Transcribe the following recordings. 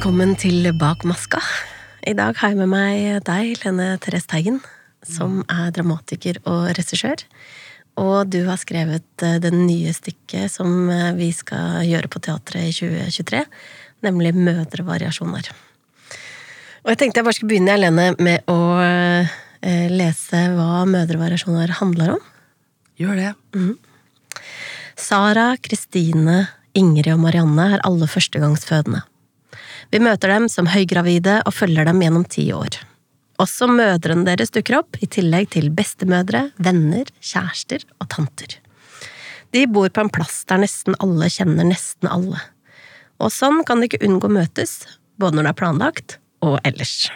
Velkommen til Bak maska. I dag har jeg med meg deg, Lene Therese Teigen, som er dramatiker og regissør. Og du har skrevet eh, det nye stykket som eh, vi skal gjøre på teatret i 2023, nemlig Mødrevariasjoner. Og jeg tenkte jeg bare skulle begynne, alene med å eh, lese hva Mødrevariasjoner handler om. Gjør det. Sara, Kristine, Ingrid og Marianne er alle førstegangsfødende. Vi møter dem som høygravide og følger dem gjennom ti år. Også mødrene deres dukker opp, i tillegg til bestemødre, venner, kjærester og tanter. De bor på en plass der nesten alle kjenner nesten alle. Og sånn kan de ikke unngå å møtes, både når det er planlagt og ellers.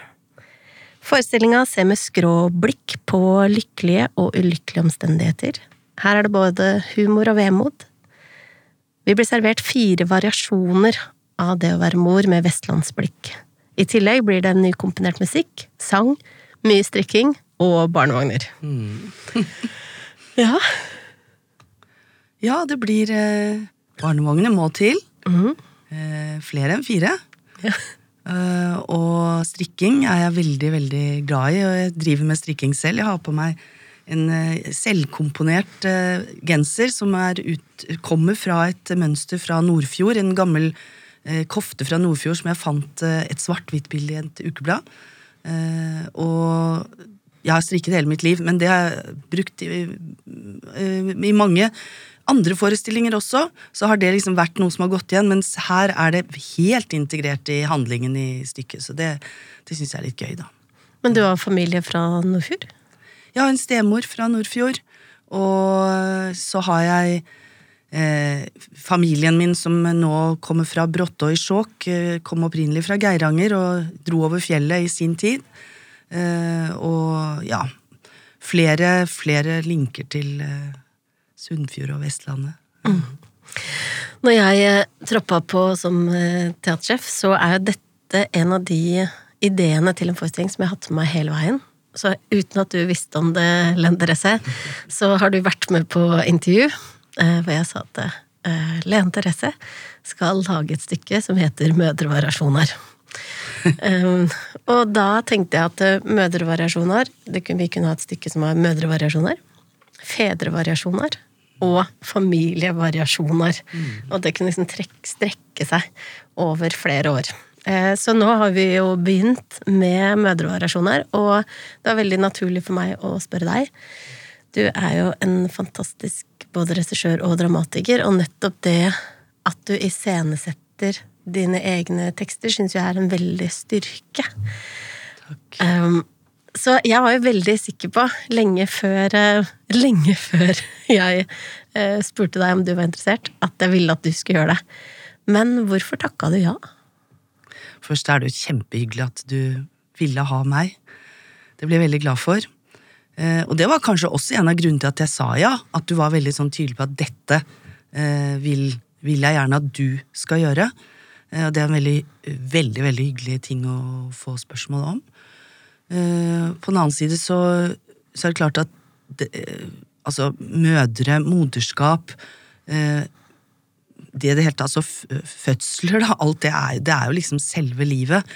Forestillinga ser med skrå blikk på lykkelige og ulykkelige omstendigheter. Her er det både humor og vemod. Vi blir servert fire variasjoner av det å være mor med vestlandsblikk. I tillegg blir det nykomponert musikk, sang, mye strikking og barnevogner. ja. Ja, det blir eh, Barnevogner må til. Mm. Eh, flere enn fire. Ja. Eh, og strikking er jeg veldig, veldig glad i, og jeg driver med strikking selv. Jeg har på meg en eh, selvkomponert eh, genser som er ut, kommer fra et mønster fra Nordfjord. En gammel kofte fra Nordfjord som jeg fant eh, et svart-hvitt-bilde i et ukeblad. Eh, og jeg har strikket hele mitt liv, men det har jeg brukt i, eh, i mange andre forestillinger også, så har det liksom vært noe som har gått igjen, mens her er det helt integrert i handlingen i stykket, så det, det syns jeg er litt gøy, da. Men du har familie fra Nordfjord? Jeg har en stemor fra Nordfjord, og så har jeg eh, familien min som nå kommer fra Bråttå i Skjåk, eh, kom opprinnelig fra Geiranger og dro over fjellet i sin tid. Eh, og ja, flere, flere linker til eh, Sunnfjord og Vestlandet. Når jeg eh, troppa på som eh, teatersjef, så er jo dette en av de ideene til en forestilling som jeg har hatt med meg hele veien. Så uten at du visste om det, Lendresse, så har du vært med på intervju hvor jeg sa at eh, Len Therese skal lage et stykke som heter Mødrevariasjoner. um, og da tenkte jeg at eh, mødrevariasjoner det kunne, Vi kunne ha et stykke som var mødrevariasjoner, fedrevariasjoner og familievariasjoner. Og det kunne liksom trekk, strekke seg over flere år. Eh, Så nå har vi jo begynt med mødrevariasjoner, og det var veldig naturlig for meg å spørre deg. Du er jo en fantastisk både regissør og dramatiker, og nettopp det at du iscenesetter dine egne tekster, syns jeg er en veldig styrke. Takk. Um, så jeg var jo veldig sikker på, lenge før, eh, lenge før jeg eh, spurte deg om du var interessert, at jeg ville at du skulle gjøre det. Men hvorfor takka du ja? Først er det jo kjempehyggelig at du ville ha meg. Det ble jeg veldig glad for. Eh, og det var kanskje også en av grunnene til at jeg sa ja. At du var veldig sånn tydelig på at dette eh, vil, vil jeg gjerne at du skal gjøre. Eh, og det er en veldig, veldig, veldig hyggelig ting å få spørsmål om. På den annen side så, så er det klart at det, altså mødre, moderskap det det det helt, altså Fødsler, da, alt det er, det er jo liksom selve livet.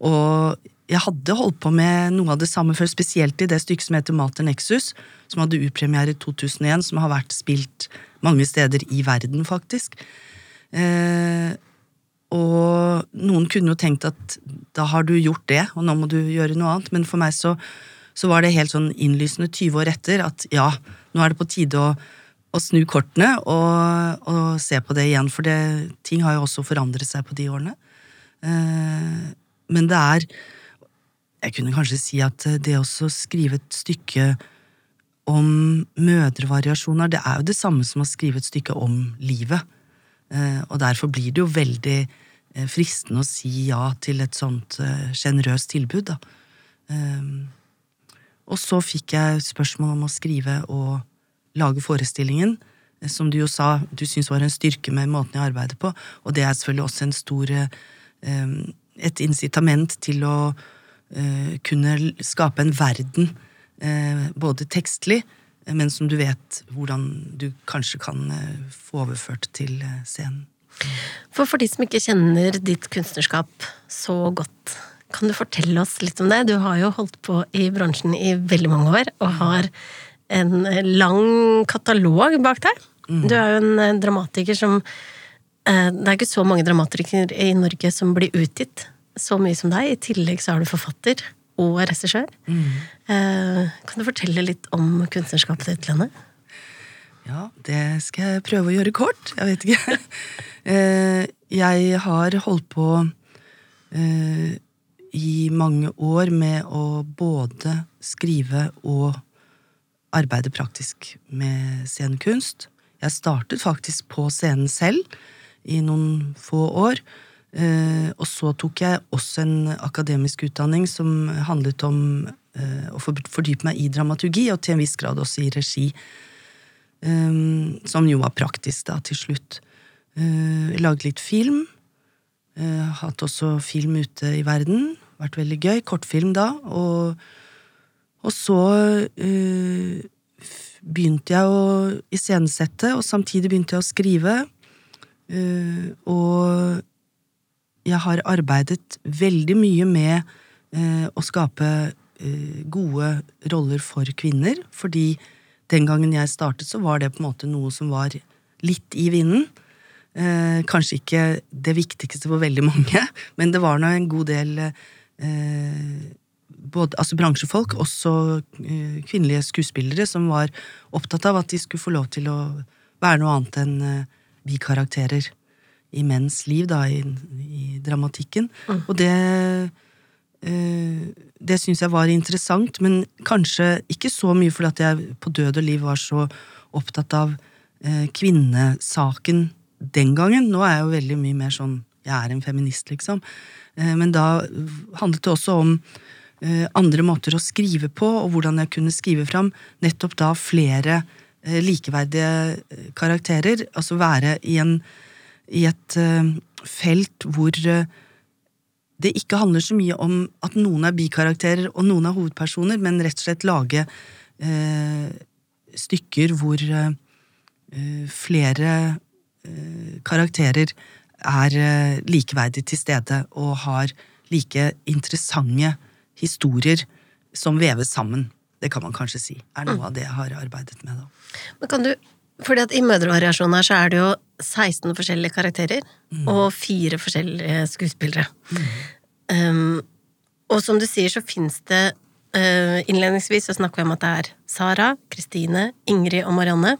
Og jeg hadde holdt på med noe av det samme før, spesielt i det stykket som heter Mater Nexus, som hadde upremiere i 2001, som har vært spilt mange steder i verden, faktisk. Eh, og noen kunne jo tenkt at da har du gjort det, og nå må du gjøre noe annet, men for meg så, så var det helt sånn innlysende 20 år etter at ja, nå er det på tide å, å snu kortene og, og se på det igjen, for det, ting har jo også forandret seg på de årene. Eh, men det er Jeg kunne kanskje si at det også å skrive et stykke om mødrevariasjoner, det er jo det samme som å skrive et stykke om livet. Eh, og derfor blir det jo veldig eh, fristende å si ja til et sånt eh, sjenerøst tilbud, da. Eh, og så fikk jeg spørsmål om å skrive og lage forestillingen, eh, som du jo sa du syns var en styrke med måten jeg arbeider på, og det er selvfølgelig også en stor eh, et incitament til å eh, kunne skape en verden, eh, både tekstlig, eh, men som du vet hvordan du kanskje kan eh, få overført til eh, scenen. For for de som ikke kjenner ditt kunstnerskap så godt, kan du fortelle oss litt om det? Du har jo holdt på i bransjen i veldig mange år, og har en lang katalog bak deg. Du er jo en eh, dramatiker som eh, Det er ikke så mange dramatikere i Norge som blir utgitt så mye som deg. I tillegg så er du forfatter og regissør. Eh, Kan du fortelle litt om kunstnerskapet ditt, Lene? Ja, det skal jeg prøve å gjøre kort. Jeg vet ikke. Eh, jeg har holdt på eh, i mange år med å både skrive og arbeide praktisk med scenekunst. Jeg startet faktisk på scenen selv i noen få år. Eh, og så tok jeg også en akademisk utdanning som handlet om eh, å fordype meg i dramaturgi, og til en viss grad også i regi. Um, som jo var praktisk da, til slutt. Jeg laget litt film. Hatt også film ute i verden. Vært veldig gøy. Kortfilm da. Og, og så begynte jeg å iscenesette, og samtidig begynte jeg å skrive. Og jeg har arbeidet veldig mye med eh, å skape eh, gode roller for kvinner, fordi den gangen jeg startet, så var det på en måte noe som var litt i vinden. Eh, kanskje ikke det viktigste for veldig mange, men det var nå en god del eh, både, altså bransjefolk, også eh, kvinnelige skuespillere, som var opptatt av at de skulle få lov til å være noe annet enn vi bikarakterer i menns liv, da, i, i dramatikken. Og det eh, Det syns jeg var interessant, men kanskje ikke så mye fordi at jeg på død og liv var så opptatt av eh, kvinnesaken den gangen. Nå er jeg jo veldig mye mer sånn Jeg er en feminist, liksom. Eh, men da handlet det også om eh, andre måter å skrive på, og hvordan jeg kunne skrive fram nettopp da flere eh, likeverdige karakterer. Altså være i en i et eh, felt hvor eh, det ikke handler så mye om at noen er bikarakterer og noen er hovedpersoner, men rett og slett lage eh, stykker hvor eh, flere eh, karakterer er likeverdig til stede og har like interessante historier som veves sammen. Det kan man kanskje si er noe av det jeg har arbeidet med. da. Men kan du, fordi at I mødrevariasjoner så er det jo 16 forskjellige karakterer og fire forskjellige skuespillere. Um, og som du sier, så fins det uh, Innledningsvis så snakker vi om at det er Sara, Kristine, Ingrid og Marianne.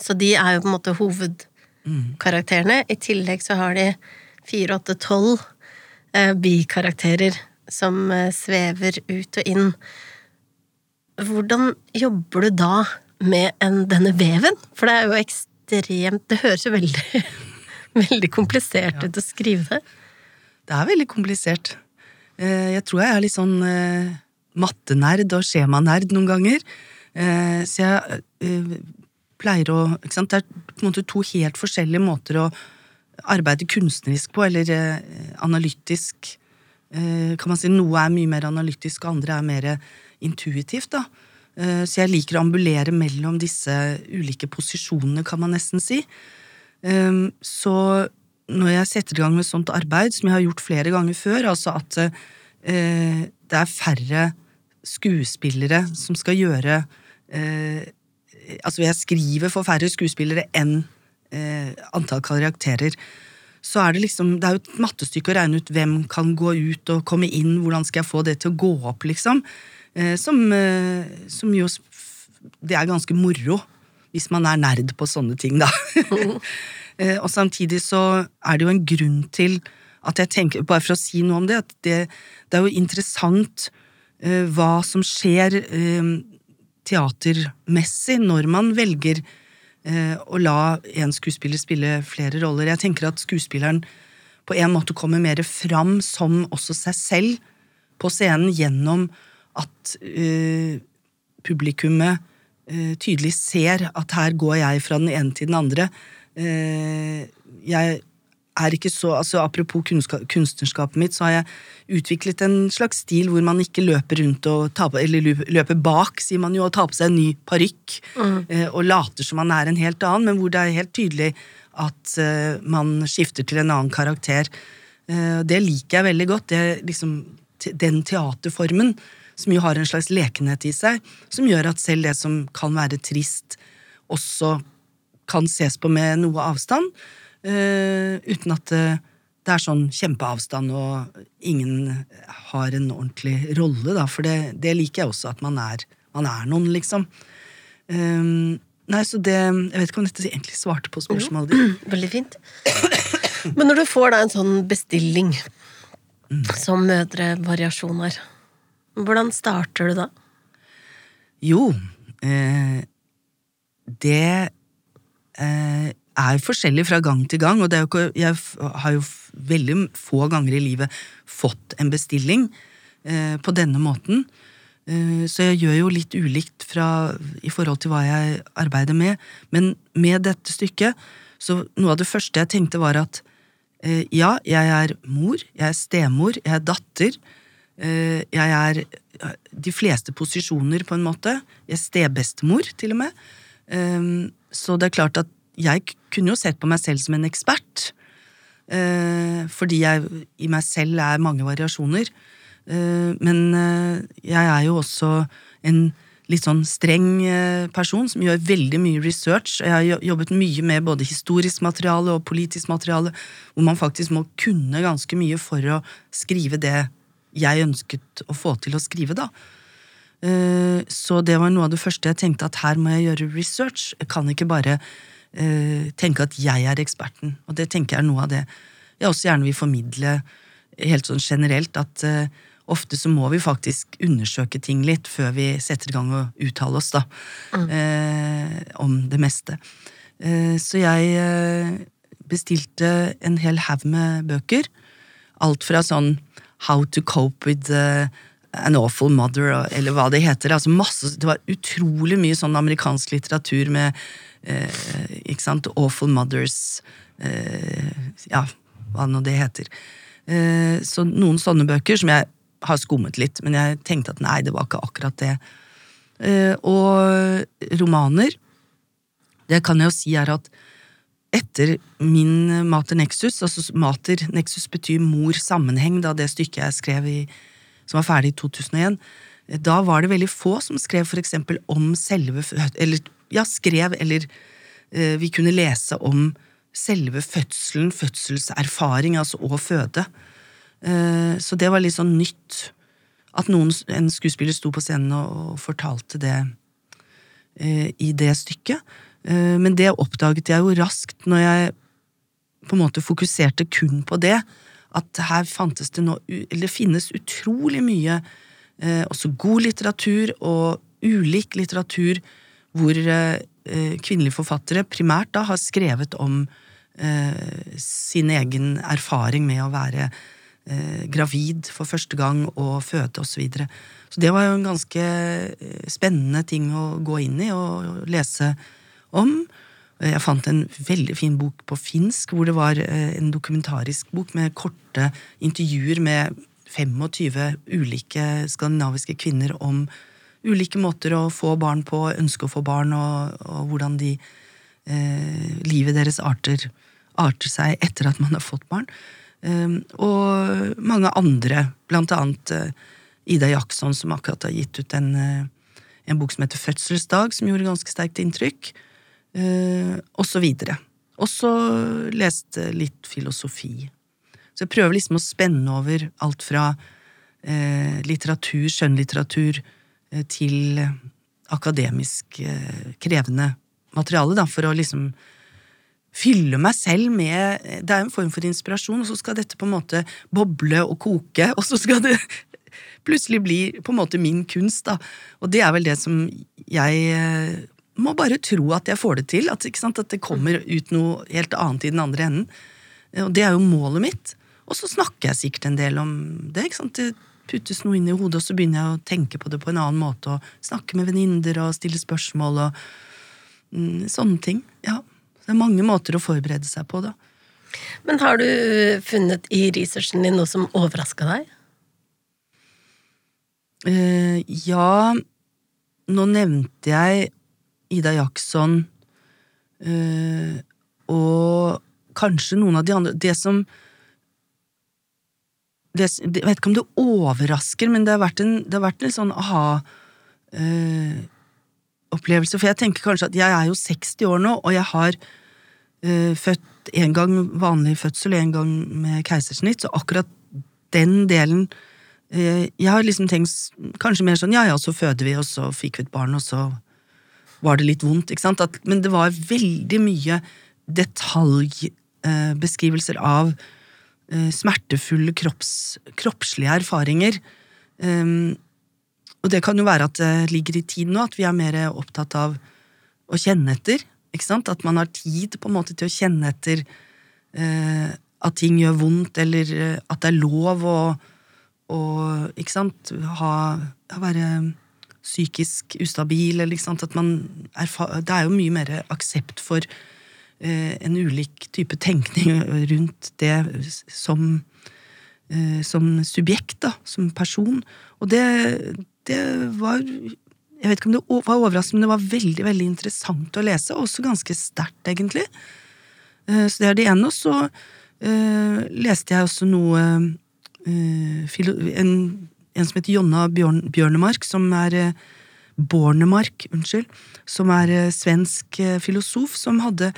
Så de er jo på en måte hovedkarakterene. I tillegg så har de fire, åtte, tolv uh, bikarakterer som uh, svever ut og inn. Hvordan jobber du da med en, denne veven? For det er jo ekstremt Det høres jo veldig, veldig komplisert ut å skrive det. Det er veldig komplisert. Eh, Jeg tror jeg er litt sånn eh, mattenerd og skjemanerd noen ganger. Eh, Så jeg pleier å ikke sant? Det er på en måte to helt forskjellige måter å arbeide kunstnerisk på, eller analytisk. Kan man si Noe er mye mer analytisk, og andre er mer intuitivt. da. Eh, Så jeg liker å ambulere mellom disse ulike posisjonene, kan man nesten si. Um, Så når jeg setter i gang med sånt arbeid, som jeg har gjort flere ganger før, altså at eh, det er færre skuespillere som skal gjøre eh, Altså jeg skriver for færre skuespillere enn antall karakterer. Så er det liksom Det er jo et mattestykke å regne ut hvem kan gå ut og komme inn, hvordan skal jeg få det til å gå opp, liksom. Eh, som, eh, som jo Det er ganske moro hvis man er nerd på sånne ting, da. Eh, og samtidig så er det jo en grunn til at jeg tenker, bare for å si noe om det, at det, det er jo interessant eh, hva som skjer eh, teatermessig når man velger eh, å la en skuespiller spille flere roller. Jeg tenker at skuespilleren på en måte kommer mer fram som også seg selv på scenen gjennom at uh, publikummet uh, tydelig ser at her går jeg fra den ene til den andre. Uh, jeg er ikke så, altså Apropos kunstnerskapet mitt, så har jeg utviklet en slags stil hvor man ikke løper rundt og tar eller løper bak, sier man jo, og tar på seg en ny parykk eh, og later som man er en helt annen, men hvor det er helt tydelig At man skifter til en annen karakter. Det liker jeg veldig godt. Det er liksom den teaterformen som jo har en slags lekenhet i seg, som gjør at selv det som kan være trist, også kan ses på med noe avstand, uh, uten at det, det er sånn kjempeavstand og ingen har en ordentlig rolle, da, for det, det liker jeg også, at man er, man er noen, liksom. Um, nei, så det Jeg vet ikke om dette egentlig svarte på spørsmålet ditt. Veldig fint. Men når du får da en sånn bestilling som mødre variasjoner, hvordan starter du da? Jo, eh, det eh, er forskjellig fra gang til gang, og ikke, jeg har jo veldig få ganger i livet fått en bestilling eh, på denne måten. Eh, så jeg gjør jo litt ulikt fra, i forhold til hva jeg arbeider med. Men med dette stykket, så noe av det første jeg tenkte var at eh, ja, jeg er mor, jeg er stemor, jeg er datter. Eh, jeg er eh, de fleste posisjoner, på en måte. Jeg er stebestemor, til og med. Um, så det er klart at jeg kunne jo sett på meg selv som en ekspert. eh, fordi jeg i meg selv er mange variasjoner. Men jeg er jo også en litt sånn streng person som gjør veldig mye research. Jeg har jobbet mye med både historisk materiale og politisk materiale, hvor man faktisk må kunne ganske mye for å skrive det jeg ønsket å få til å skrive, da. Eh, Så det var noe av det første jeg tenkte, at her må jeg gjøre research. Jeg kan ikke bare eh, tenke at jeg er eksperten. Og det tenker jeg er noe av det jeg også gjerne vil formidle helt sånn generelt, at eh, ofte så må vi faktisk undersøke ting litt før vi setter i gang og uttale oss, da. Mm. om det meste. Så jeg bestilte en hel haug med bøker. Alt fra sånn How to cope with eh, an awful mother, eller hva det heter. Altså masse, det var utrolig mye sånn amerikansk litteratur med eh, ikke sant, awful mothers eh, Ja, hva nå det heter. Eh, så noen sånne bøker som jeg har skummet litt, men jeg tenkte at nei, det var ikke akkurat det. Eh, og romaner. Det kan jeg jo si er at etter min Mater Nexus, altså Mater Nexus betyr mor sammenheng, da det stykket jeg skrev i, som var ferdig i 2001, da var det veldig få som skrev for eksempel om selve Eller ja, skrev eller eh, vi kunne lese om selve fødselen, fødselserfaring, altså å føde. Eh, så det var litt sånn nytt. At noen, en skuespiller sto på scenen og, og fortalte det eh, i det stykket. Eh, men det oppdaget jeg jo raskt når jeg på en måte fokuserte kun på det. At her fantes det nå Eller finnes utrolig mye eh, også god litteratur og ulik litteratur hvor eh, kvinnelige forfattere primært da har skrevet om sin egen erfaring med å være gravid for første gang og føde osv. Så, videre. så det var jo en ganske spennende ting å gå inn i og lese om. Jeg fant en veldig fin bok på finsk, hvor det var eh, en dokumentarisk bok med korte intervjuer med 25 ulike skandinaviske kvinner om ulike måter å få barn på, ønske å få barn, og, og hvordan de eh, livet deres arter, arter seg etter at man har fått barn. Eh, og mange andre, blant annet eh, Ida Jackson, som akkurat har gitt ut en, eh, en bok som heter Fødselsdag, som gjorde ganske sterkt inntrykk, eh, og så videre. Og så leste litt filosofi. Så jeg prøver liksom å spenne over alt fra eh, litteratur, skjønnlitteratur, eh, til akademisk eh, krevende materiale, da, for å liksom fylle meg selv med Det er en form for inspirasjon, og så skal dette på en måte boble og koke, og så skal det plutselig bli på en måte min kunst, da. Og det er vel det som jeg eh, må bare tro at jeg får det til. At, at det kommer ut noe helt annet i den andre enden. Og det er jo målet mitt. Og så snakker jeg sikkert en del om det. Det puttes noe inn i hodet, og så begynner jeg å tenke på det på en annen måte, og snakke med venninner og stille spørsmål og mm, sånne ting. Ja. Det er mange måter å forberede seg på, da. Men har du funnet i researchen din noe som overraska deg? Uh, ja, nå nevnte jeg Ida Jackson, eh, og kanskje noen av de andre Det som det, Jeg vet ikke om det overrasker, men det har vært en, det har vært en sånn aha-opplevelse. for jeg tenker kanskje at jeg er jo 60 år nå, og jeg har uh, født en gang vanlig fødsel og en gang med keisersnitt, så akkurat den delen Jeg har liksom tenkt kanskje mer sånn ja ja, så føder vi, og så fikk vi et barn, og så var det litt vondt, ikke sant? At, men det var veldig mye detaljbeskrivelser eh, av Eh, smertefulle kropps, kroppslige erfaringer. Um, og det kan jo være at det ligger i tiden nå, at vi er mer opptatt av å kjenne etter. ikke sant? At man har tid på en måte til å kjenne etter eh, at ting gjør vondt, eller uh, at det er lov å, å ikke sant, ha, være psykisk ustabil, eller Det er jo mye mer aksept for Eh, en ulik type tenkning rundt det som, eh, som subjekt, da, som person. Og det, det var Jeg vet ikke om det var overraskende, men det var veldig veldig interessant å lese, og også ganske sterkt, egentlig. Eh, så det er det ene. Og så uh, leste jeg også noe uh, en, en, som heter Jonna Bjørn, Bjørnemark, som er uh, Bornemark, unnskyld, som er svensk filosof, som hadde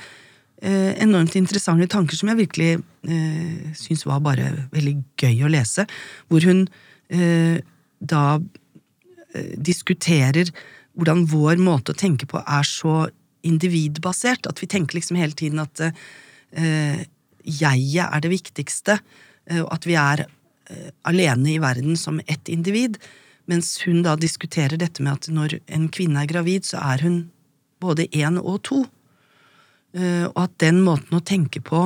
eh, enormt interessante tanker som jeg virkelig eh, syns var bare veldig gøy å lese. Hvor hun eh, da eh, diskuterer hvordan vår måte å tenke på er så individbasert. At vi tenker liksom hele tiden at eh, jeget er det viktigste, eh, og at vi er eh, alene i verden som ett individ. Mens hun da diskuterer dette med at når en kvinne er gravid, så er hun både én og to. Eh, og at den måten å tenke på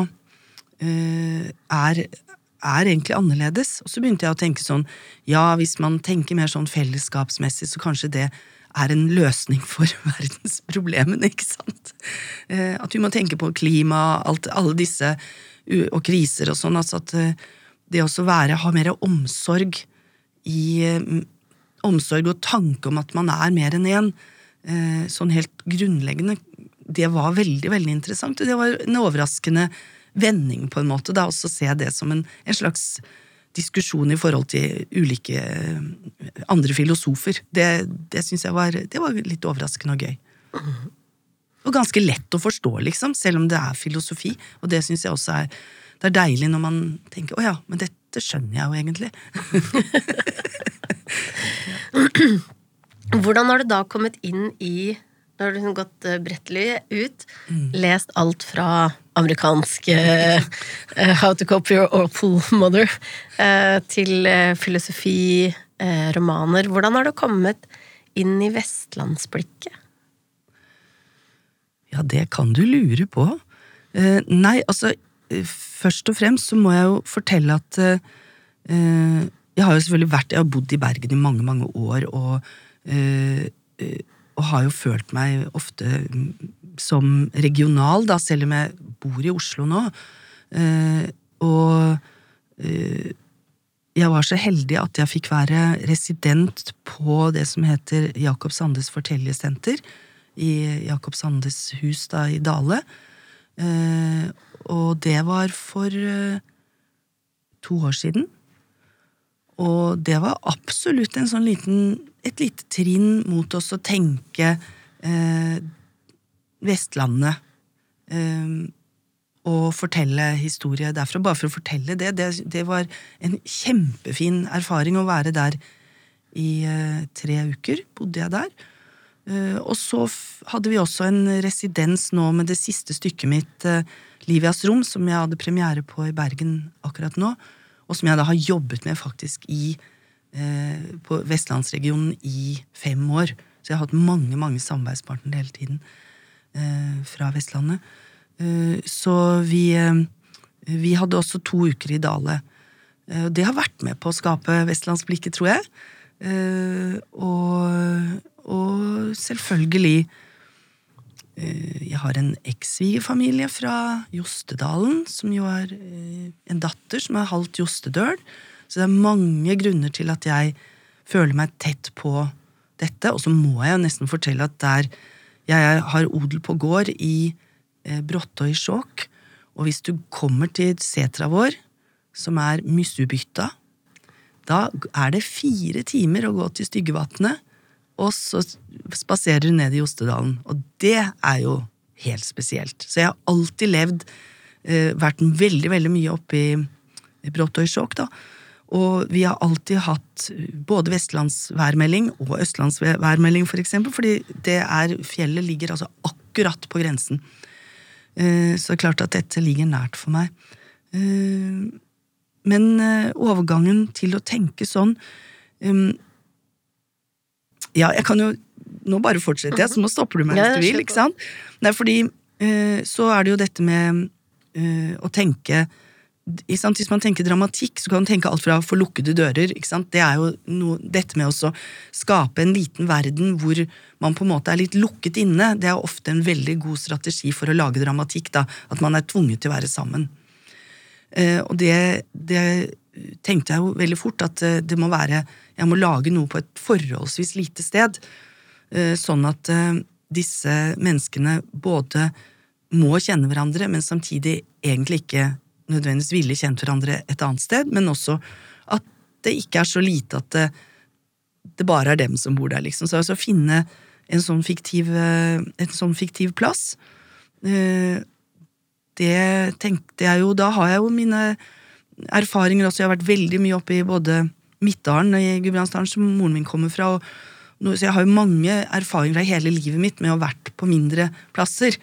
eh, er, er egentlig annerledes. Og så begynte jeg å tenke sånn, ja, hvis man tenker mer sånn fellesskapsmessig, så kanskje det er en løsning for verdensproblemene, ikke sant? Eh, at vi må tenke på klima, alt, alle disse og kriser og sånn, altså at det å være, ha mer omsorg i Omsorg og tanke om at man er mer enn én, sånn helt grunnleggende, det var veldig, veldig interessant. Og det var en overraskende vending, på en måte, da også se det som en, en slags diskusjon i forhold til ulike eh, andre filosofer. Det, det syns jeg var, det var litt overraskende og gøy. Og ganske lett å forstå, liksom, selv om det er filosofi. Og det syns jeg også er, det er deilig når man tenker 'å ja, men dette skjønner jeg jo egentlig'. Hvordan har du da kommet inn i nå har du liksom gått uh, brettelig ut, mm. lest alt fra amerikansk uh, How to copy Your Awful Mother uh, til filosofi, romaner. Hvordan har du kommet inn i vestlandsblikket? Ja, det kan du lure på. nei, altså Først og fremst så må jeg jo fortelle at jeg har jo selvfølgelig vært Jeg har bodd i Bergen i mange, mange år, og og har jo følt meg ofte som regional, da, selv om jeg bor i Oslo nå. Eh, og eh, jeg var så heldig at jeg fikk være resident på det som heter Jakob Sandes fortellersenter, i Jakob Sandes hus da i Dale. Eh, og det var for eh, to år siden. Og det var absolutt en sånn liten, et lite trinn mot oss å tenke eh, Vestlandet og fortelle historie derfra. Bare for å fortelle det. Det, det var en kjempefin erfaring å være der i tre uker. Bodde jeg der. Eh, og så hadde vi også en residens nå med det siste stykket mitt, eh, Livias rom, som jeg hadde premiere på i Bergen akkurat nå og som jeg da har jobbet med faktisk i eh, på vestlandsregionen i fem år. Så jeg har hatt mange mange samarbeidspartnere hele tiden fra Vestlandet. Så vi, vi hadde også to uker i Dale. Det har vært med på å skape vestlandsblikket, tror jeg. Eh, og, og selvfølgelig Eh, jeg har en ekssvigerfamilie fra Jostedalen, som jo er eh, en datter som er halvt jostedøl. Så det er mange grunner til at jeg føler meg tett på dette. Og så må jeg jo nesten fortelle at der jeg har odel på gård i i Skjåk, Og hvis du kommer til setra vår, som er Myssubytta, da er det fire timer å gå til Styggevatnet, og så spaserer du ned i Ostedalen. Og det er jo helt spesielt. Så jeg har alltid levd, eh, vært veldig, veldig mye oppe i, Bråttøysjåk, da. Og vi har alltid hatt både vestlandsværmelding og østlandsværmelding, for eksempel, fordi det er, fjellet ligger altså akkurat på grensen. Eh, så det er klart at dette ligger nært for meg. Men eh, overgangen til å tenke sånn Ja, jeg kan jo Nå bare fortsetter jeg, så nå stopper du meg hvis du vil. ikke sant? Nei, fordi fordi så er det jo dette med å tenke hvis man tenker dramatikk, så kan man tenke alt fra for lukkede dører. Det er jo noe, dette med å skape en liten verden hvor man på en måte er litt lukket inne. Det er ofte en veldig god strategi for å lage dramatikk. Da, at man er tvunget til å være sammen. Eh, og det, det, tenkte jeg jo veldig fort, at eh, det må være Jeg må lage noe på et forholdsvis lite sted. Eh, sånn at disse menneskene både må kjenne hverandre, men samtidig egentlig ikke nødvendigvis ville kjent hverandre et annet sted, men også at det ikke er så lite at det, det bare er dem som bor der, liksom. Så altså finne en sånn fiktiv, en sånn fiktiv plass, det tenkte jeg jo Da har jeg jo mine erfaringer også. Jeg har vært veldig mye oppe i både Midtdalen og i Gudbrandsdalen, som moren min kommer fra. og så jeg har jo mange erfaringer fra hele livet mitt med å ha vært på mindre plasser.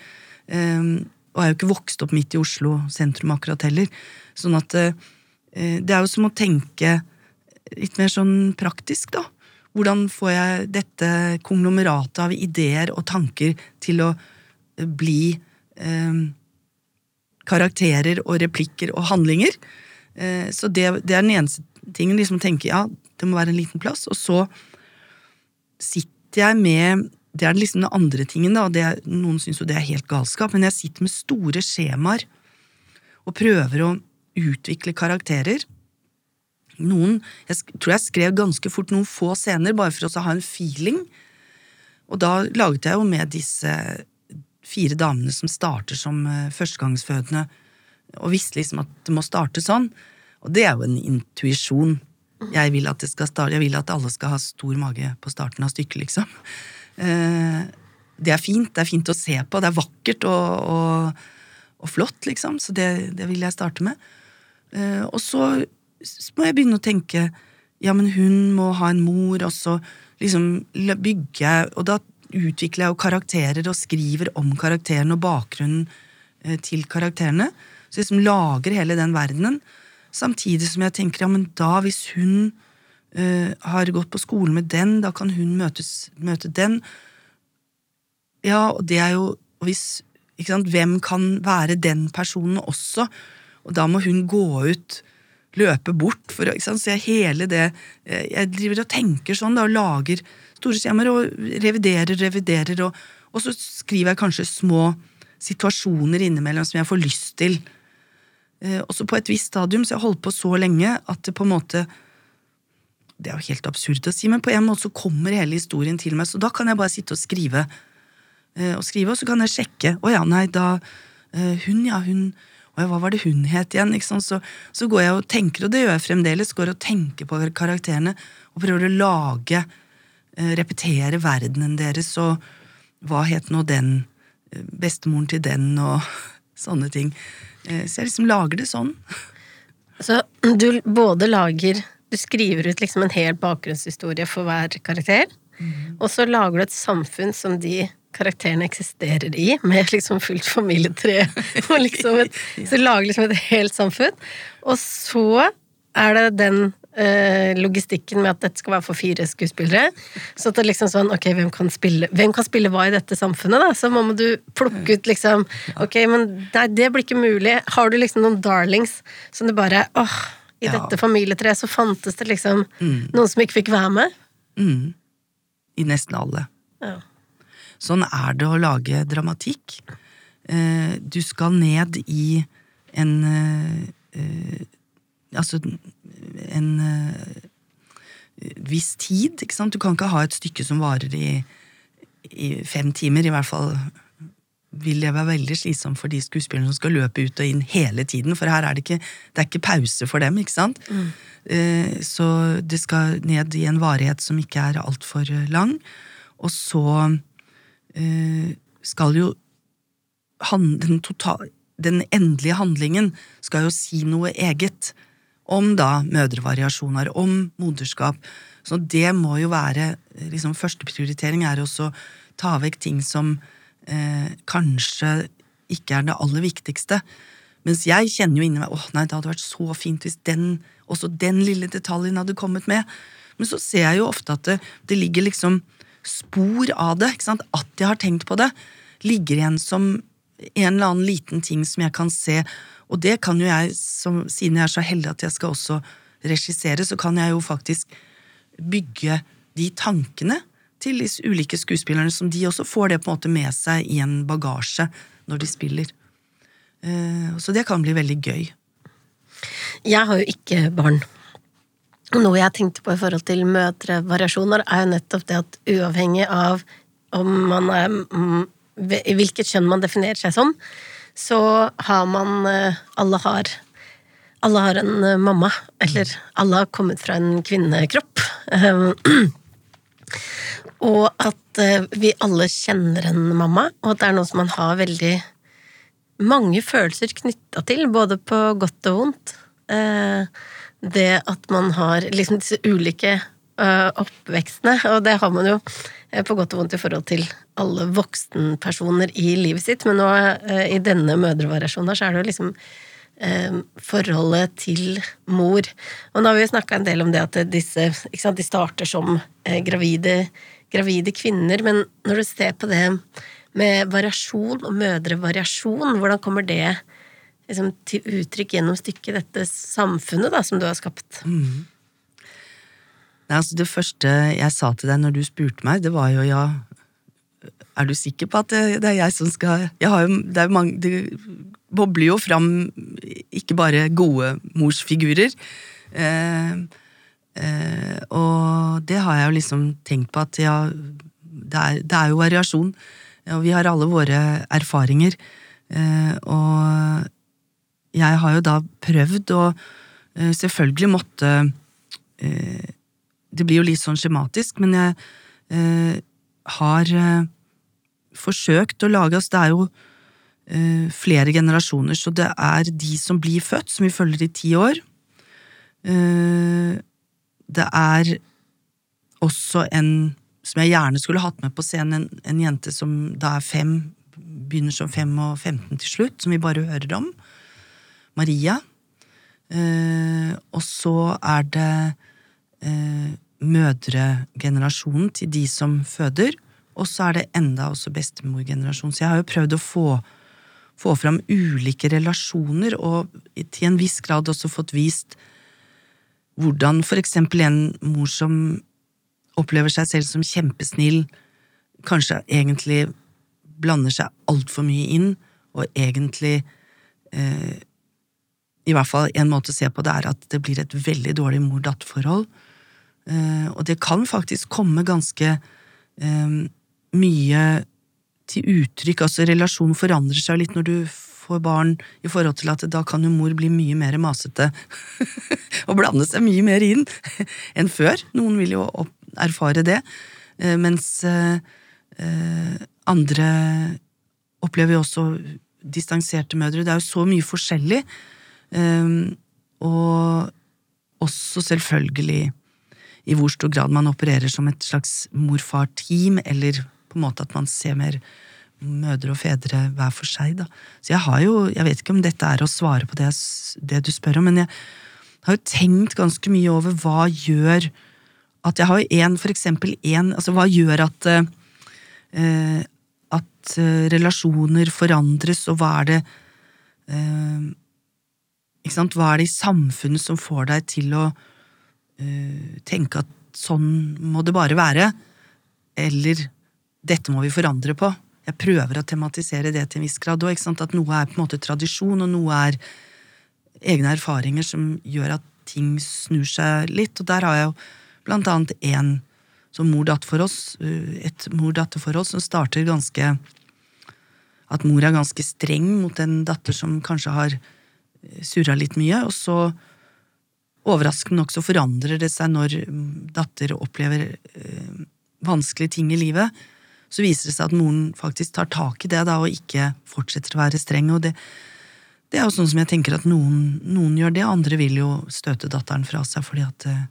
Um, og er jo ikke vokst opp midt i Oslo sentrum akkurat heller. Sånn at uh, det er jo som å tenke litt mer sånn praktisk, da. Hvordan får jeg dette konglomeratet av ideer og tanker til å eh, bli eh, karakterer og replikker og handlinger? Eh, så det, det, er den eneste tingen. liksom tenke, ja, det må være en liten plass. Og så sitter jeg med det er liksom den andre tingen, da, det, noen syns jo det er helt galskap, men jeg sitter med store skjemaer og prøver å utvikle karakterer. Noen Jeg tror jeg skrev ganske fort noen få scener, bare for å ha en feeling. Og da laget jeg jo med disse fire damene som starter som eh, førstegangsfødende, og visste liksom at det må starte sånn. Og det er jo en intuisjon. Jeg vil at starte, jeg vil at alle skal ha stor mage på starten av stykket, liksom. Eh, det er fint. Det er fint å se på. Det er vakkert og, og, og flott, liksom. Så det, det, vil jeg starte med. Eh, og så må jeg begynne å tenke ja, men hun må ha en mor, og så liksom bygger jeg Og da utvikler jeg jo karakterer og skriver om karakteren og bakgrunnen eh, til karakterene. Så liksom lager hele den verdenen. Samtidig som jeg tenker ja, men da, hvis hun uh, har gått på skolen med den, da kan hun møtes, møte den. Ja, og det er jo hvis, sant, Hvem kan være den personen også? Og da må hun gå ut, løpe bort, for sant, så jeg hele det eh, Jeg driver og tenker sånn, da, og lager store skjemaer, og reviderer, reviderer, og, og så skriver jeg kanskje små situasjoner innimellom som jeg får lyst til. Eh, også på et visst stadium, så jeg holdt på så lenge at det på en måte det er jo helt absurd å si, men på en måte så kommer hele historien til meg, så da kan jeg bare sitte og skrive. Eh, og skrive, og så kan jeg sjekke. Å ja, nei, da eh, Hun, ja, hun hva var det hun het igjen? Så, så, går jeg og tenker, og det gjør jeg fremdeles, går og tenker på karakterene og prøver å lage Repetere verdenen deres, og hva het nå den? Bestemoren til den, og sånne ting. Så jeg liksom lager det sånn. Så du både lager du skriver ut liksom en hel bakgrunnshistorie for hver karakter. Mm. Og så lager du et samfunn som de karakterene eksisterer i, med liksom fullt familietre. Og liksom et, så du lager liksom et helt samfunn. Og så er det den eh, logistikken med at dette skal være for fire skuespillere. Så at det liksom sånn, ok, hvem kan spille, hvem kan spille hva i dette samfunnet, da? Så må du plukke ut liksom Ok, men det, det blir ikke mulig. Har du liksom noen darlings som du bare åh, i ja. dette familietreet så fantes det liksom mm. noen som ikke fikk være med. Mm. I nesten alle. Ja. Sånn er det å lage dramatikk. Eh, du skal ned i en eh, Altså en eh, viss tid, ikke sant. Du kan ikke ha et stykke som varer i, i fem timer, i hvert fall vil det være veldig slitsomt for de skuespillerne som skal løpe ut og inn hele tiden, for her er det ikke, det er ikke pause for dem, ikke sant? Eh, så det skal ned i en varighet som ikke er altfor lang. Og så eh, skal jo den, total, den endelige handlingen skal jo si noe eget om da mødrevariasjoner, om moderskap. Så det må jo være liksom Førsteprioritering er også å ta vekk ting som eh, kanskje ikke er det aller viktigste. Mens jeg kjenner jo inni meg åh nei, det hadde vært så fint hvis den, også den lille detaljen hadde kommet med. Men så ser jeg jo ofte at det, det ligger liksom spor av det. At jeg har tenkt på det. Ligger igjen som en eller annen liten ting som jeg kan se. Og det kan jo jeg, som, siden jeg er så heldig at jeg skal også regissere, så kan jeg jo faktisk bygge de tankene til de ulike skuespillerne, som de også får det på en måte med seg i en bagasje når de spiller. Eh, så det kan bli veldig gøy. Jeg har jo ikke barn. Noe jeg tenkte på i forhold til mødrevariasjoner, er jo nettopp det at uavhengig av om man er hvilket kjønn man definerer seg som, så har man eh, Alle har alle har en eh, mamma, eller alle har kommet fra en kvinnekropp. Og at eh, vi alle kjenner en mamma, og at det er noe som man har veldig mange følelser knytta til, både på godt og vondt. Eh, det at man har liksom disse ulike oppvekstene, og det har man jo på godt og vondt i forhold til alle voksenpersoner i livet sitt, men nå i denne mødrevariasjonen så er det jo liksom forholdet til mor. Og nå har vi jo snakka en del om det at disse sant, de starter som gravide gravide kvinner, men når du ser på det med variasjon og mødrevariasjon, hvordan kommer det liksom, til uttrykk gjennom stykket, dette samfunnet da, som du har skapt? Mm. Nei, altså Det første jeg sa til deg når du spurte meg, det var jo ja Er du sikker på at det, det er jeg som skal jeg har jo, det, er mange, det bobler jo fram ikke bare gode morsfigurer. Eh, Eh, og det har jeg jo liksom tenkt på at ja, det er, det er jo variasjon. Og vi har alle våre erfaringer. Eh, og jeg har jo da prøvd å eh, selvfølgelig måtte eh, Det blir jo litt sånn skjematisk, men jeg eh, har eh, forsøkt å lage oss Det er jo flere generasjoner, så det er de som blir født, som vi følger i ti år. Det er også en som jeg gjerne skulle hatt med på scenen, en, en jente som da er fem, begynner som fem og 15 til slutt, som vi bare hører om. Maria. Eh, og så er det eh, mødregenerasjonen til de som føder, og så er det enda også bestemorgenerasjonen. Så jeg har jo prøvd å få, få fram ulike relasjoner, og til en viss grad også fått vist hvordan for eksempel en mor som opplever seg selv som kjempesnill, kanskje egentlig blander seg altfor mye inn, og egentlig eh, I hvert fall en måte å se på det er at det blir et veldig dårlig mor-datter-forhold. Eh, og det kan faktisk komme ganske eh, mye til uttrykk. Altså, relasjonen forandrer seg litt når du får barn i forhold til at da kan jo mor bli mye mer masete og blande seg mye mer inn enn før. Noen vil jo erfare det, eh, mens andre opplever jo også distanserte mødre. Det er jo så mye forskjellig. Og også selvfølgelig i hvor stor grad man opererer som et slags mor-far-team, eller på en måte at man ser mer mødre og fedre hver for seg, da. Så jeg har jo, jeg vet ikke om dette er å svare på det, det du spør om, men jeg har jo tenkt ganske mye over hva gjør at jeg har én, for eksempel én altså hva gjør at eh, at eh, relasjoner forandres, og hva er det eh, ikke sant, Hva er det i samfunnet som får deg til å eh, tenke at sånn må det bare være, eller dette må vi forandre på? jeg prøver å tematisere det til en viss grad òg. At noe er på en måte tradisjon, og noe er egne erfaringer som gjør at ting snur seg litt. Og der har jeg jo blant annet én som mor-datter for oss, et mor-datter-forhold som starter ganske at mor er ganske streng mot en datter som kanskje har eh, surra litt mye, og så overraskende nok så forandrer det seg når mm, datter opplever øh, vanskelige ting i livet. Så viser det seg at moren faktisk tar tak i det da, og ikke fortsetter å være streng. og det, det er jo sånn som jeg tenker at noen, noen, gjør det, andre vil jo støte datteren fra seg fordi at øh,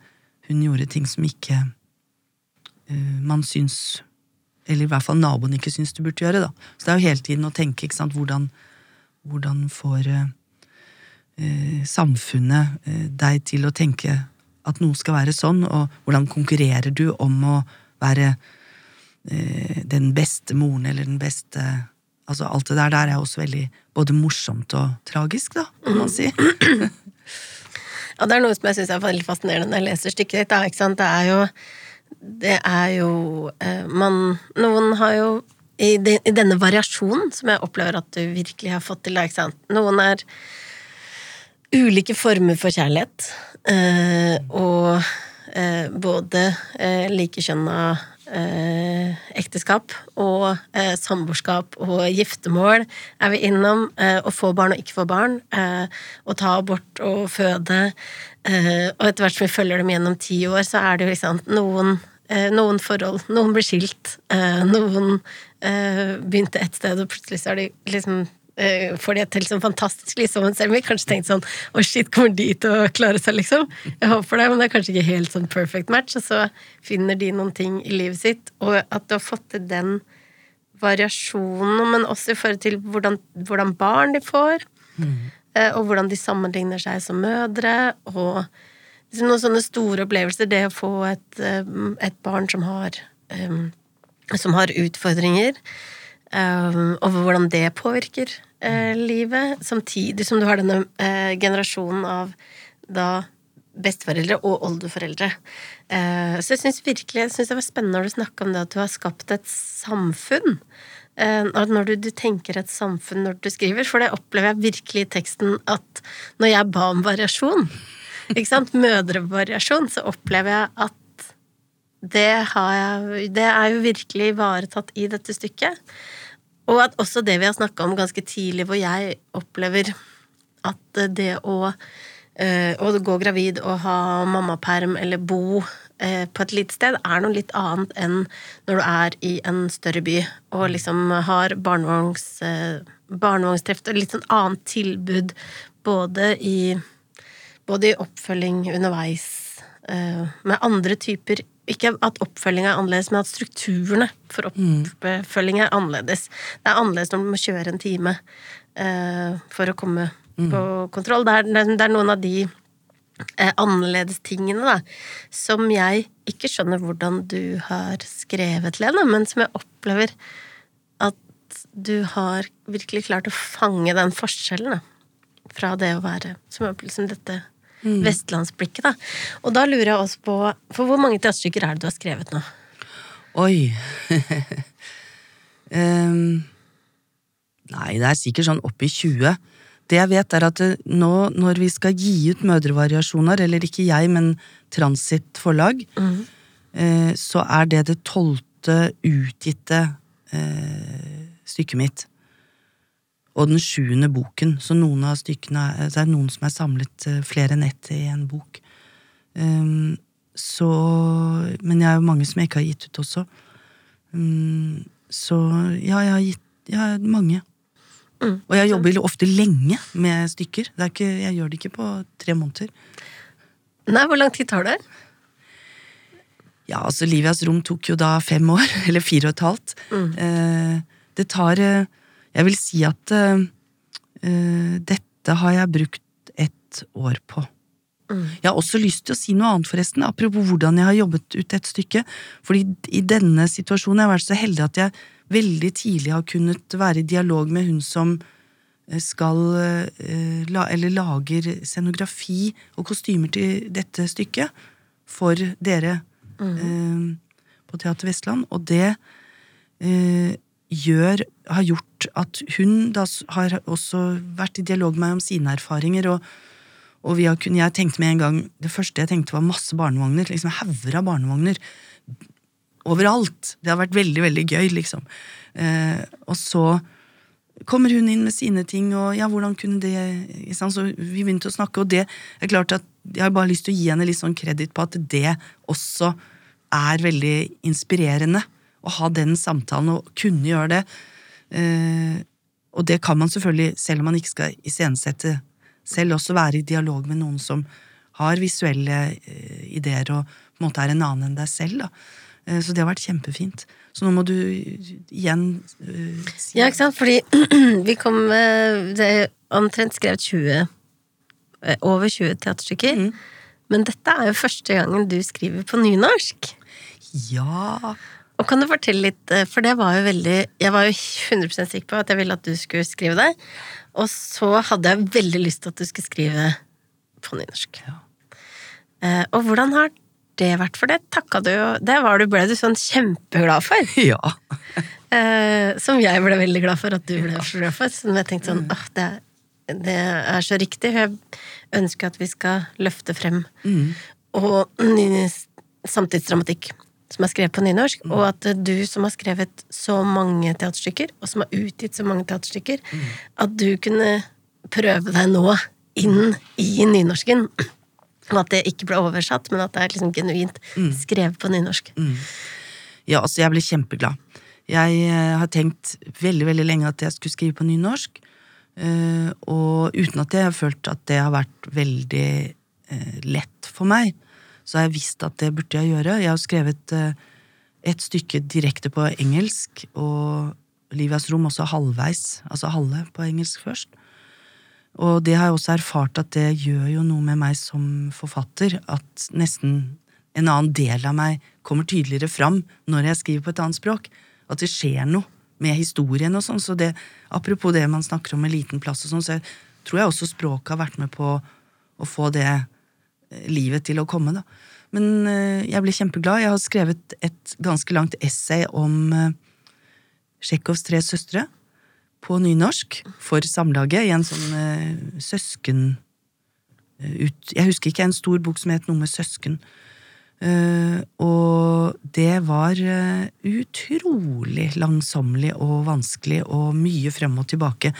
hun gjorde ting som ikke øh, man syns Eller i hvert fall naboen ikke syns du burde gjøre, da. Så det er jo hele tiden å tenke, ikke sant, hvordan, hvordan får eh, samfunnet eh, deg til å tenke at noe skal være sånn, og hvordan konkurrerer du om å være eh, den beste moren eller den beste Altså alt det der der er også veldig både morsomt og tragisk, da, kan man si. ja, det er noe som jeg syns er veldig fascinerende når jeg leser stykket ditt. Da, ikke sant? Det er jo Det er jo eh, Man Noen har jo i, denne variasjonen som jeg opplever at du virkelig har fått til, da, ikke sant. Noen er ulike former for kjærlighet. Eh, og eh, både eh, likekjønna eh, ekteskap og samboerskap og giftermål er vi innom. Å få barn og ikke få barn. å ta abort og føde. og etter hvert som vi følger dem gjennom ti år, så er det jo liksom noen noen forhold. Noen blir skilt. noen begynte et sted, og plutselig så er de liksom får de til sånn fantastisk sammen. Selv om vi kanskje tenkte sånn Å, shit, kommer de til å klare seg, liksom? Jeg håper det, men det er kanskje ikke helt sånn perfect match. Og så finner de noen ting i livet sitt, og at du har fått til den variasjonen, men også i forhold til hvordan, hvordan barn de får, mm. og hvordan de sammenligner seg som mødre, og liksom noen sånne store opplevelser. Det å få et, um, et barn som har um, som har utfordringer, um, og hvordan det påvirker eh, livet, samtidig som du har denne eh, generasjonen av da besteforeldre og oldeforeldre. Eh, så jeg syns virkelig jeg synes det var spennende når du snakka om det at du har skapt et samfunn. Eh, når du, du, tenker et samfunn når du skriver, for det opplever jeg virkelig i teksten at når jeg ba om variasjon, ikke sant, mødrevariasjon, så opplever jeg at det, har jeg, det er jo virkelig ivaretatt i dette stykket. Og at også det vi har snakka om ganske tidlig, hvor jeg opplever at det å, eh, å gå gravid og ha mammaperm eller bo eh, på et lite sted, er noe litt annet enn når du er i en større by og liksom har barnevogns, eh, barnevognstreff og litt sånn annet tilbud både i, både i oppfølging underveis med andre typer ikke at oppfølginga er annerledes, men at strukturene for oppfølging er annerledes. Det er annerledes når du må kjøre en time eh, for å komme mm. på kontroll. Det er, det er, noen av de eh, annerledes tingene da, som jeg ikke skjønner hvordan du har skrevet, Lene, men som jeg opplever at du har virkelig klart å fange den forskjellen da, fra det å være som, som dette Mm. Vestlandsblikket, da. Og da lurer jeg også på For hvor mange teaterstykker er det du har skrevet nå? Oi um, Nei, det er sikkert sånn oppi 20. Det jeg vet, er at nå når vi skal gi ut mødrevariasjoner, eller ikke jeg, men Transit forlag, mm. eh, så er det det tolvte utgitte eh, stykket mitt og den sjuende boken, så noen av stykkene Det er noen som er samlet eh, flere enn ett i en bok. Um, så Men jeg er jo mange som jeg ikke har gitt ut også. Um, så ja, jeg har gitt ja, mange. Mm. Og jeg jobber ofte lenge med stykker. Ikke, jeg gjør det ikke på tre måneder. Nei, hvor lang tid tar det? Ja, altså Livias rom tok jo da fem år, eller fire og et halvt. Mm. Uh, det tar uh, jeg vil si at uh, dette har jeg brukt ett år på. Mm. Jeg har også lyst til å si noe annet, forresten, apropos hvordan jeg har jobbet ut et stykke. Fordi i denne situasjonen har jeg vært så heldig at jeg veldig tidlig har kunnet være i dialog med hun som skal Eller lager scenografi og kostymer til dette stykket for dere mm. på Teater Vestland, og det gjør, har gjort at hun da har også vært i dialog med meg om sine erfaringer. og, og har jeg tenkte med en gang, Det første jeg tenkte, var masse barnevogner. liksom Hauger av barnevogner. Overalt. Det har vært veldig, veldig gøy, liksom. Eh, og så kommer hun inn med sine ting, og ja, hvordan kunne det? Så vi begynte å snakke, og det er klart at jeg har bare lyst til å gi henne litt sånn kreditt på at det også er veldig inspirerende. Å ha den samtalen og kunne gjøre det. Eh, og det kan man selvfølgelig, selv om man ikke skal iscenesette selv, også være i dialog med noen som har visuelle eh, ideer og på en måte er en annen enn deg selv. da. Eh, så det har vært kjempefint. Så nå må du igjen si Ja, ikke sant, fordi vi kom Det er omtrent skrevet 20 uh, Over 20 teaterstykker. Mm. Men dette er jo første gangen du skriver på nynorsk. Ja Og kan du fortelle litt, for det var jo veldig Jeg var jo 100% sikker på at jeg ville at du skulle skrive det. Og så hadde jeg veldig lyst til at du skulle skrive på nynorsk. Ja. og hvordan har det vært? For det takka du Det var du, ble du sånn kjempeglad for. Ja. eh, som jeg ble veldig glad for at du ble så glad for. Så jeg tenkte sånn åh, det, det, er så riktig. Jeg ønsker at vi skal løfte frem mm. og samtidsdramatikk som er skrevet på nynorsk, mm. og at du som har skrevet så mange teaterstykker, og som har utgitt så mange teaterstykker, mm. at du kunne prøve deg nå inn i nynorsken. Og at det ikke ble oversatt, men at det er liksom genuint mm. skrevet på nynorsk. Mm. Ja, altså, jeg ble kjempeglad. Jeg uh, har tenkt veldig, veldig lenge at jeg skulle skrive på nynorsk. Uh, og uten at jeg har følt at det har vært veldig uh, lett for meg, så har jeg visst at det burde jeg gjøre. Jeg har skrevet et stykke direkte på engelsk, og Livias rom også halvveis, altså halve på engelsk først. Og det har jeg også erfart at det gjør jo noe med meg som forfatter, at nesten en annen del av meg kommer tydeligere fram når jeg skriver på et annet språk. At det skjer noe med historien og sånn. Så det, apropos det man snakker om med liten plass og sånn, så tror jeg også språket har vært med på å få det eh, livet til å komme, da. Men eh, jeg ble kjempeglad. Jeg har skrevet et ganske langt essay om uh, Tsjekhovs tre søstre på nynorsk for Samlaget i en sånn uh, søsken uh, ut, Jeg husker ikke, en stor bok som het noe med søsken. Uh, og det var utrolig langsommelig og vanskelig og mye frem og tilbake.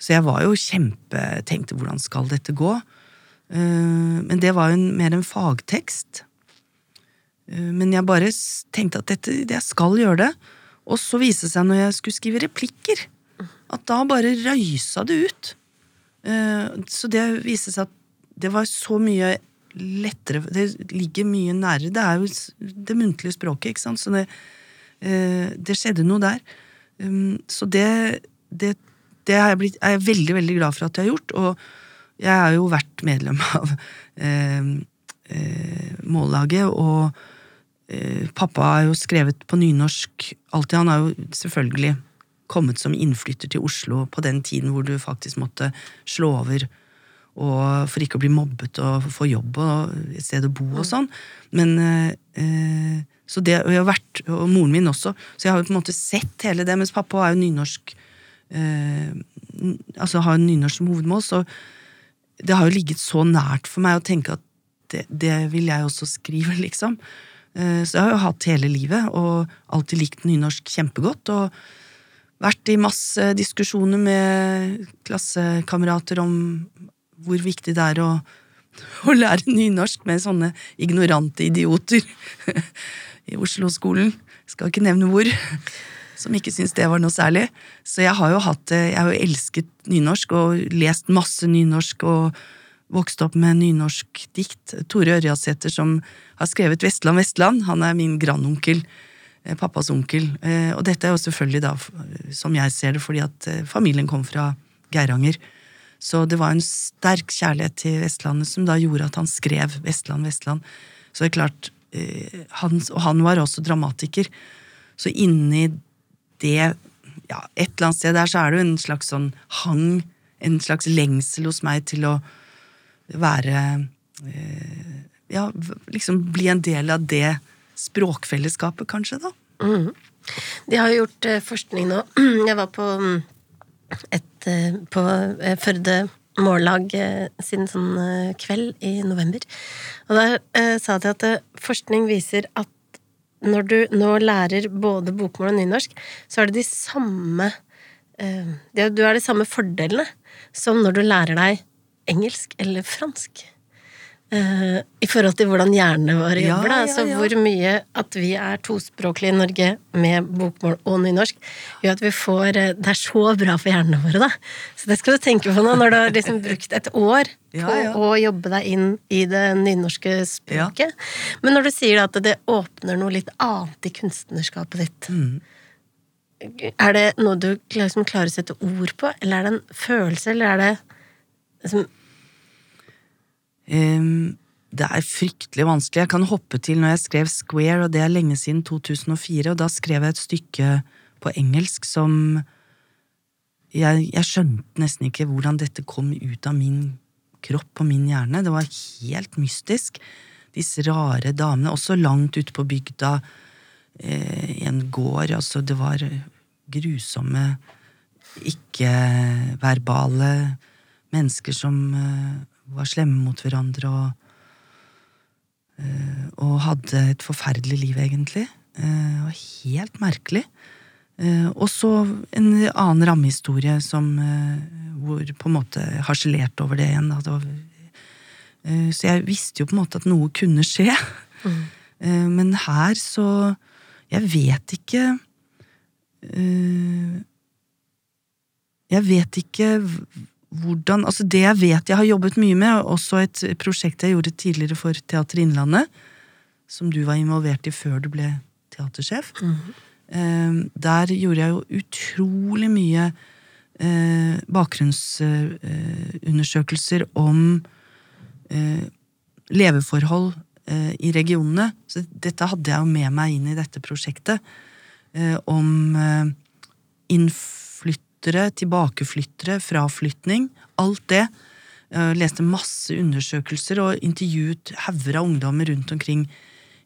Så jeg var jo kjempe Tenkte hvordan skal dette gå? Men det var jo mer en fagtekst. men jeg bare tenkte at dette, jeg skal gjøre det. Og så viste det seg når jeg skulle skrive replikker, at da bare røysa det ut. Eh, så det viste seg at det var så mye lettere Det ligger mye nærere. Det er jo det muntlige språket, ikke sant. Så det, eh, det skjedde noe der. Um, så det, det, det er, jeg blitt, er jeg veldig, veldig glad for at jeg har gjort. Og jeg har jo vært medlem av eh, eh, Mållaget, og eh, pappa har jo skrevet på nynorsk alltid. Han har jo selvfølgelig kommet som innflytter til Oslo på den tiden hvor du faktisk måtte slå over og for ikke å bli mobbet og få jobb og et sted å bo og sånn. Men eh, så det, og jeg har vært, og moren min også, så jeg har jo på en måte sett hele det. Mens pappa er jo nynorsk eh, altså har nynorsk som hovedmål, så det har jo ligget så nært for meg å tenke at det, det vil jeg også skrive, liksom. Eh, så jeg har jo hatt hele livet, og alltid likt nynorsk kjempegodt. og vært i masse diskusjoner med klassekamerater om hvor viktig det er å, å lære nynorsk med sånne ignorante idioter i Oslo-skolen. Skal ikke nevne hvor. Som ikke syntes det var noe særlig. Så jeg har jo hatt Jeg har jo elsket nynorsk og lest masse nynorsk og vokst opp med nynorsk dikt. Tore Ørjasæter som har skrevet Vestland, Vestland. Han er min grandonkel. Eh, pappas onkel. Eh, og dette er jo selvfølgelig da, som jeg ser det, fordi at eh, familien kom fra Geiranger. Så det var en sterk kjærlighet til Vestlandet som da gjorde at han skrev Vestland, Vestland. Så det er klart, han, Og han var også dramatiker. Så inni det, ja, et eller annet sted der, så er det jo en slags sånn hang, en slags lengsel hos meg til å være Ja, liksom bli en del av det språkfellesskapet, kanskje, da. Mm. De har jo gjort eh, forskning nå. Jeg var på mm, et eh, på eh, Førde Mållag eh, sin sånn eh, kveld i november. Og der eh, sa de at forskning viser at når du nå lærer både bokmål og nynorsk, så er det de samme eh, Du har de samme fordelene som når du lærer deg engelsk eller fransk. Eh, I forhold til hvordan hjernene våre Ja, jobber. da, ja, altså ja. Hvor mye at vi er tospråklige i Norge med bokmål og nynorsk, gjør at vi får eh, Det er så bra for hjernene våre, da. Så det skal du tenke på nå, når du har liksom brukt et år på Ja, ja. å jobbe deg inn i det nynorske språket. Men når du sier at det åpner noe litt annet i kunstnerskapet ditt, Mm. er det noe du liksom klarer å sette ord på, eller er det en følelse, eller er det liksom Ehm, det er fryktelig vanskelig. Jeg kan hoppe til når jeg skrev Square, og det er lenge siden 2004, og da skrev jeg et stykke på engelsk som jeg, jeg skjønte nesten ikke hvordan dette kom ut av min kropp og min hjerne. Det var helt mystisk. Disse rare damene, også langt ute på bygda, eh, i en gård, altså det var grusomme, ikke-verbale mennesker som eh, var slemme mot hverandre og, eh, og hadde et forferdelig liv, egentlig. Eh, Det var helt merkelig. Eh, Og så en annen rammehistorie som eh, hvor på en måte harselerte over det igjen. Da. Det var, eh, så jeg visste jo på en måte at noe kunne skje. Eh, Men her så Jeg vet ikke eh, Jeg vet ikke hvordan Altså, det jeg vet jeg har jobbet mye med, også et prosjekt jeg gjorde tidligere for Teater Innlandet, som du var involvert i før du ble teatersjef. Eh, Der gjorde jeg jo utrolig mye eh, bakgrunnsundersøkelser om eh, leveforhold eh, i regionene. Så dette hadde jeg jo med meg inn i dette prosjektet. Eh, om eh, innflyttere, tilbakeflyttere, fraflytning. Alt det. Jeg leste masse undersøkelser og intervjuet hauger av ungdommer rundt omkring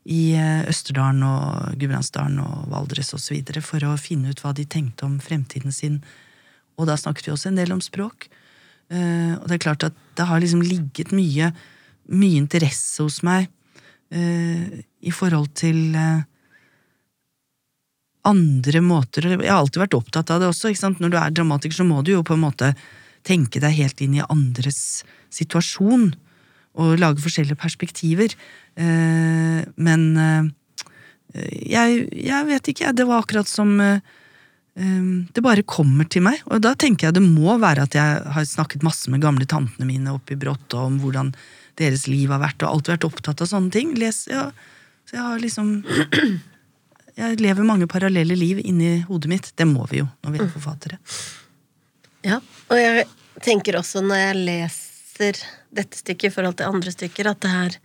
i eh, Østerdalen og Gudbrandsdalen og Valdres videre for å finne ut hva de tenkte om fremtiden sin. Og da snakket vi også en del om språk. Eh, og det er klart at det har liksom ligget mye, mye interesse hos meg eh, i forhold til eh, andre måter Jeg har alltid vært opptatt av det også. Ikke sant? Når du er dramatiker, så må du jo på en måte tenke deg helt inn i andres situasjon. Og lage forskjellige perspektiver. Eh, men eh, jeg, jeg vet ikke. Det var akkurat som eh, Det bare kommer til meg. Og da tenker jeg det må være at jeg har snakket masse med gamle tantene mine oppe i og om hvordan deres liv har vært, og alltid vært opptatt av sånne ting. Les, ja. Så jeg har liksom Jeg lever mange parallelle liv inni hodet mitt. Det må vi jo når vi er forfattere. Ja, og jeg tenker også når jeg leser dette stykket i forhold til andre stykker, at det er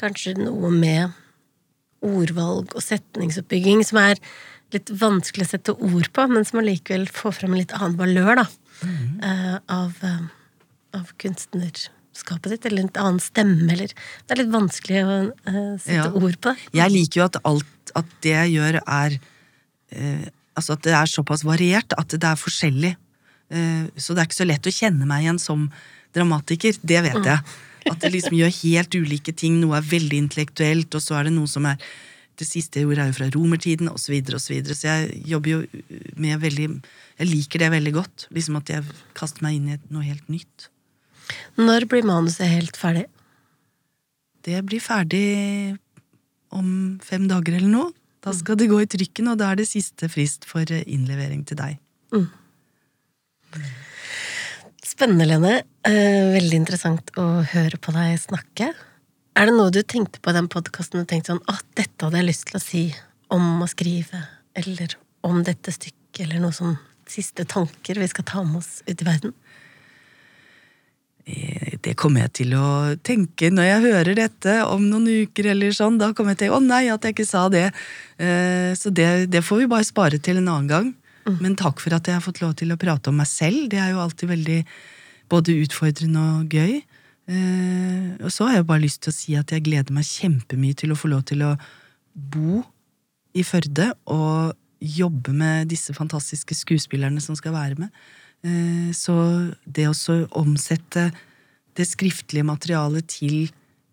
kanskje noe med ordvalg og setningsoppbygging som er litt vanskelig å sette ord på, men som allikevel får frem en litt annen valør, da, eh, av, eh, av kunstnerskapet ditt, eller en annen stemme, eller Det er litt vanskelig å uh, sette Ja. ord på det. Jeg liker jo at alt at det jeg gjør, er uh, Altså at det er såpass variert at det er forskjellig. Uh, så det er ikke så lett å kjenne meg igjen som dramatiker. Det vet jeg. At det liksom gjør helt ulike ting. Noe er veldig intellektuelt, og så er det noe som er Det siste jeg gjorde, er jo fra romertiden, osv., osv. Så, videre. så jeg jobber jo med veldig Jeg liker det veldig godt. Liksom at jeg kaster meg inn i noe helt nytt. Når blir manuset helt ferdig? Det blir ferdig om fem dager eller noe. Da skal det gå i trykken, og da er det siste frist for innlevering til deg. Spennende, Lene. Eh, veldig interessant å høre på deg snakke. Er det noe du tenkte på i den podkasten du tenkte sånn at dette hadde jeg lyst til å si om å skrive, eller om dette stykket, eller noe sånn siste tanker vi skal ta med oss ut i verden? Eh, Det kommer jeg til å tenke når jeg hører dette om noen uker eller sånn. Da kommer jeg til å nei, at jeg ikke sa det. Eh, Så det, det får vi bare spare til en annen gang. Men takk for at jeg har fått lov til å prate om meg selv. Det er jo alltid veldig både utfordrende og gøy. Eh, Og så har jeg bare lyst til å si at jeg gleder meg kjempemye til å få lov til å bo i Førde og jobbe med disse fantastiske skuespillerne som skal være med. Eh, Så det å så omsette det skriftlige materialet til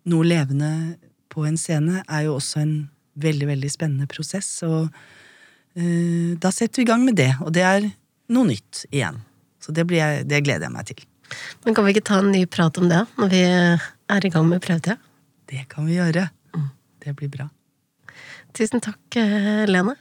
noe levende på en scene, er jo også en veldig, veldig spennende prosess. Og eh, da setter vi i gang med det. Og det er noe nytt igjen. Så det, blir jeg, det gleder jeg meg til. Men kan vi ikke ta en ny prat om det når vi er i gang med prøvetida? Det kan vi gjøre. Det blir bra. Tusen takk, eh, Lene.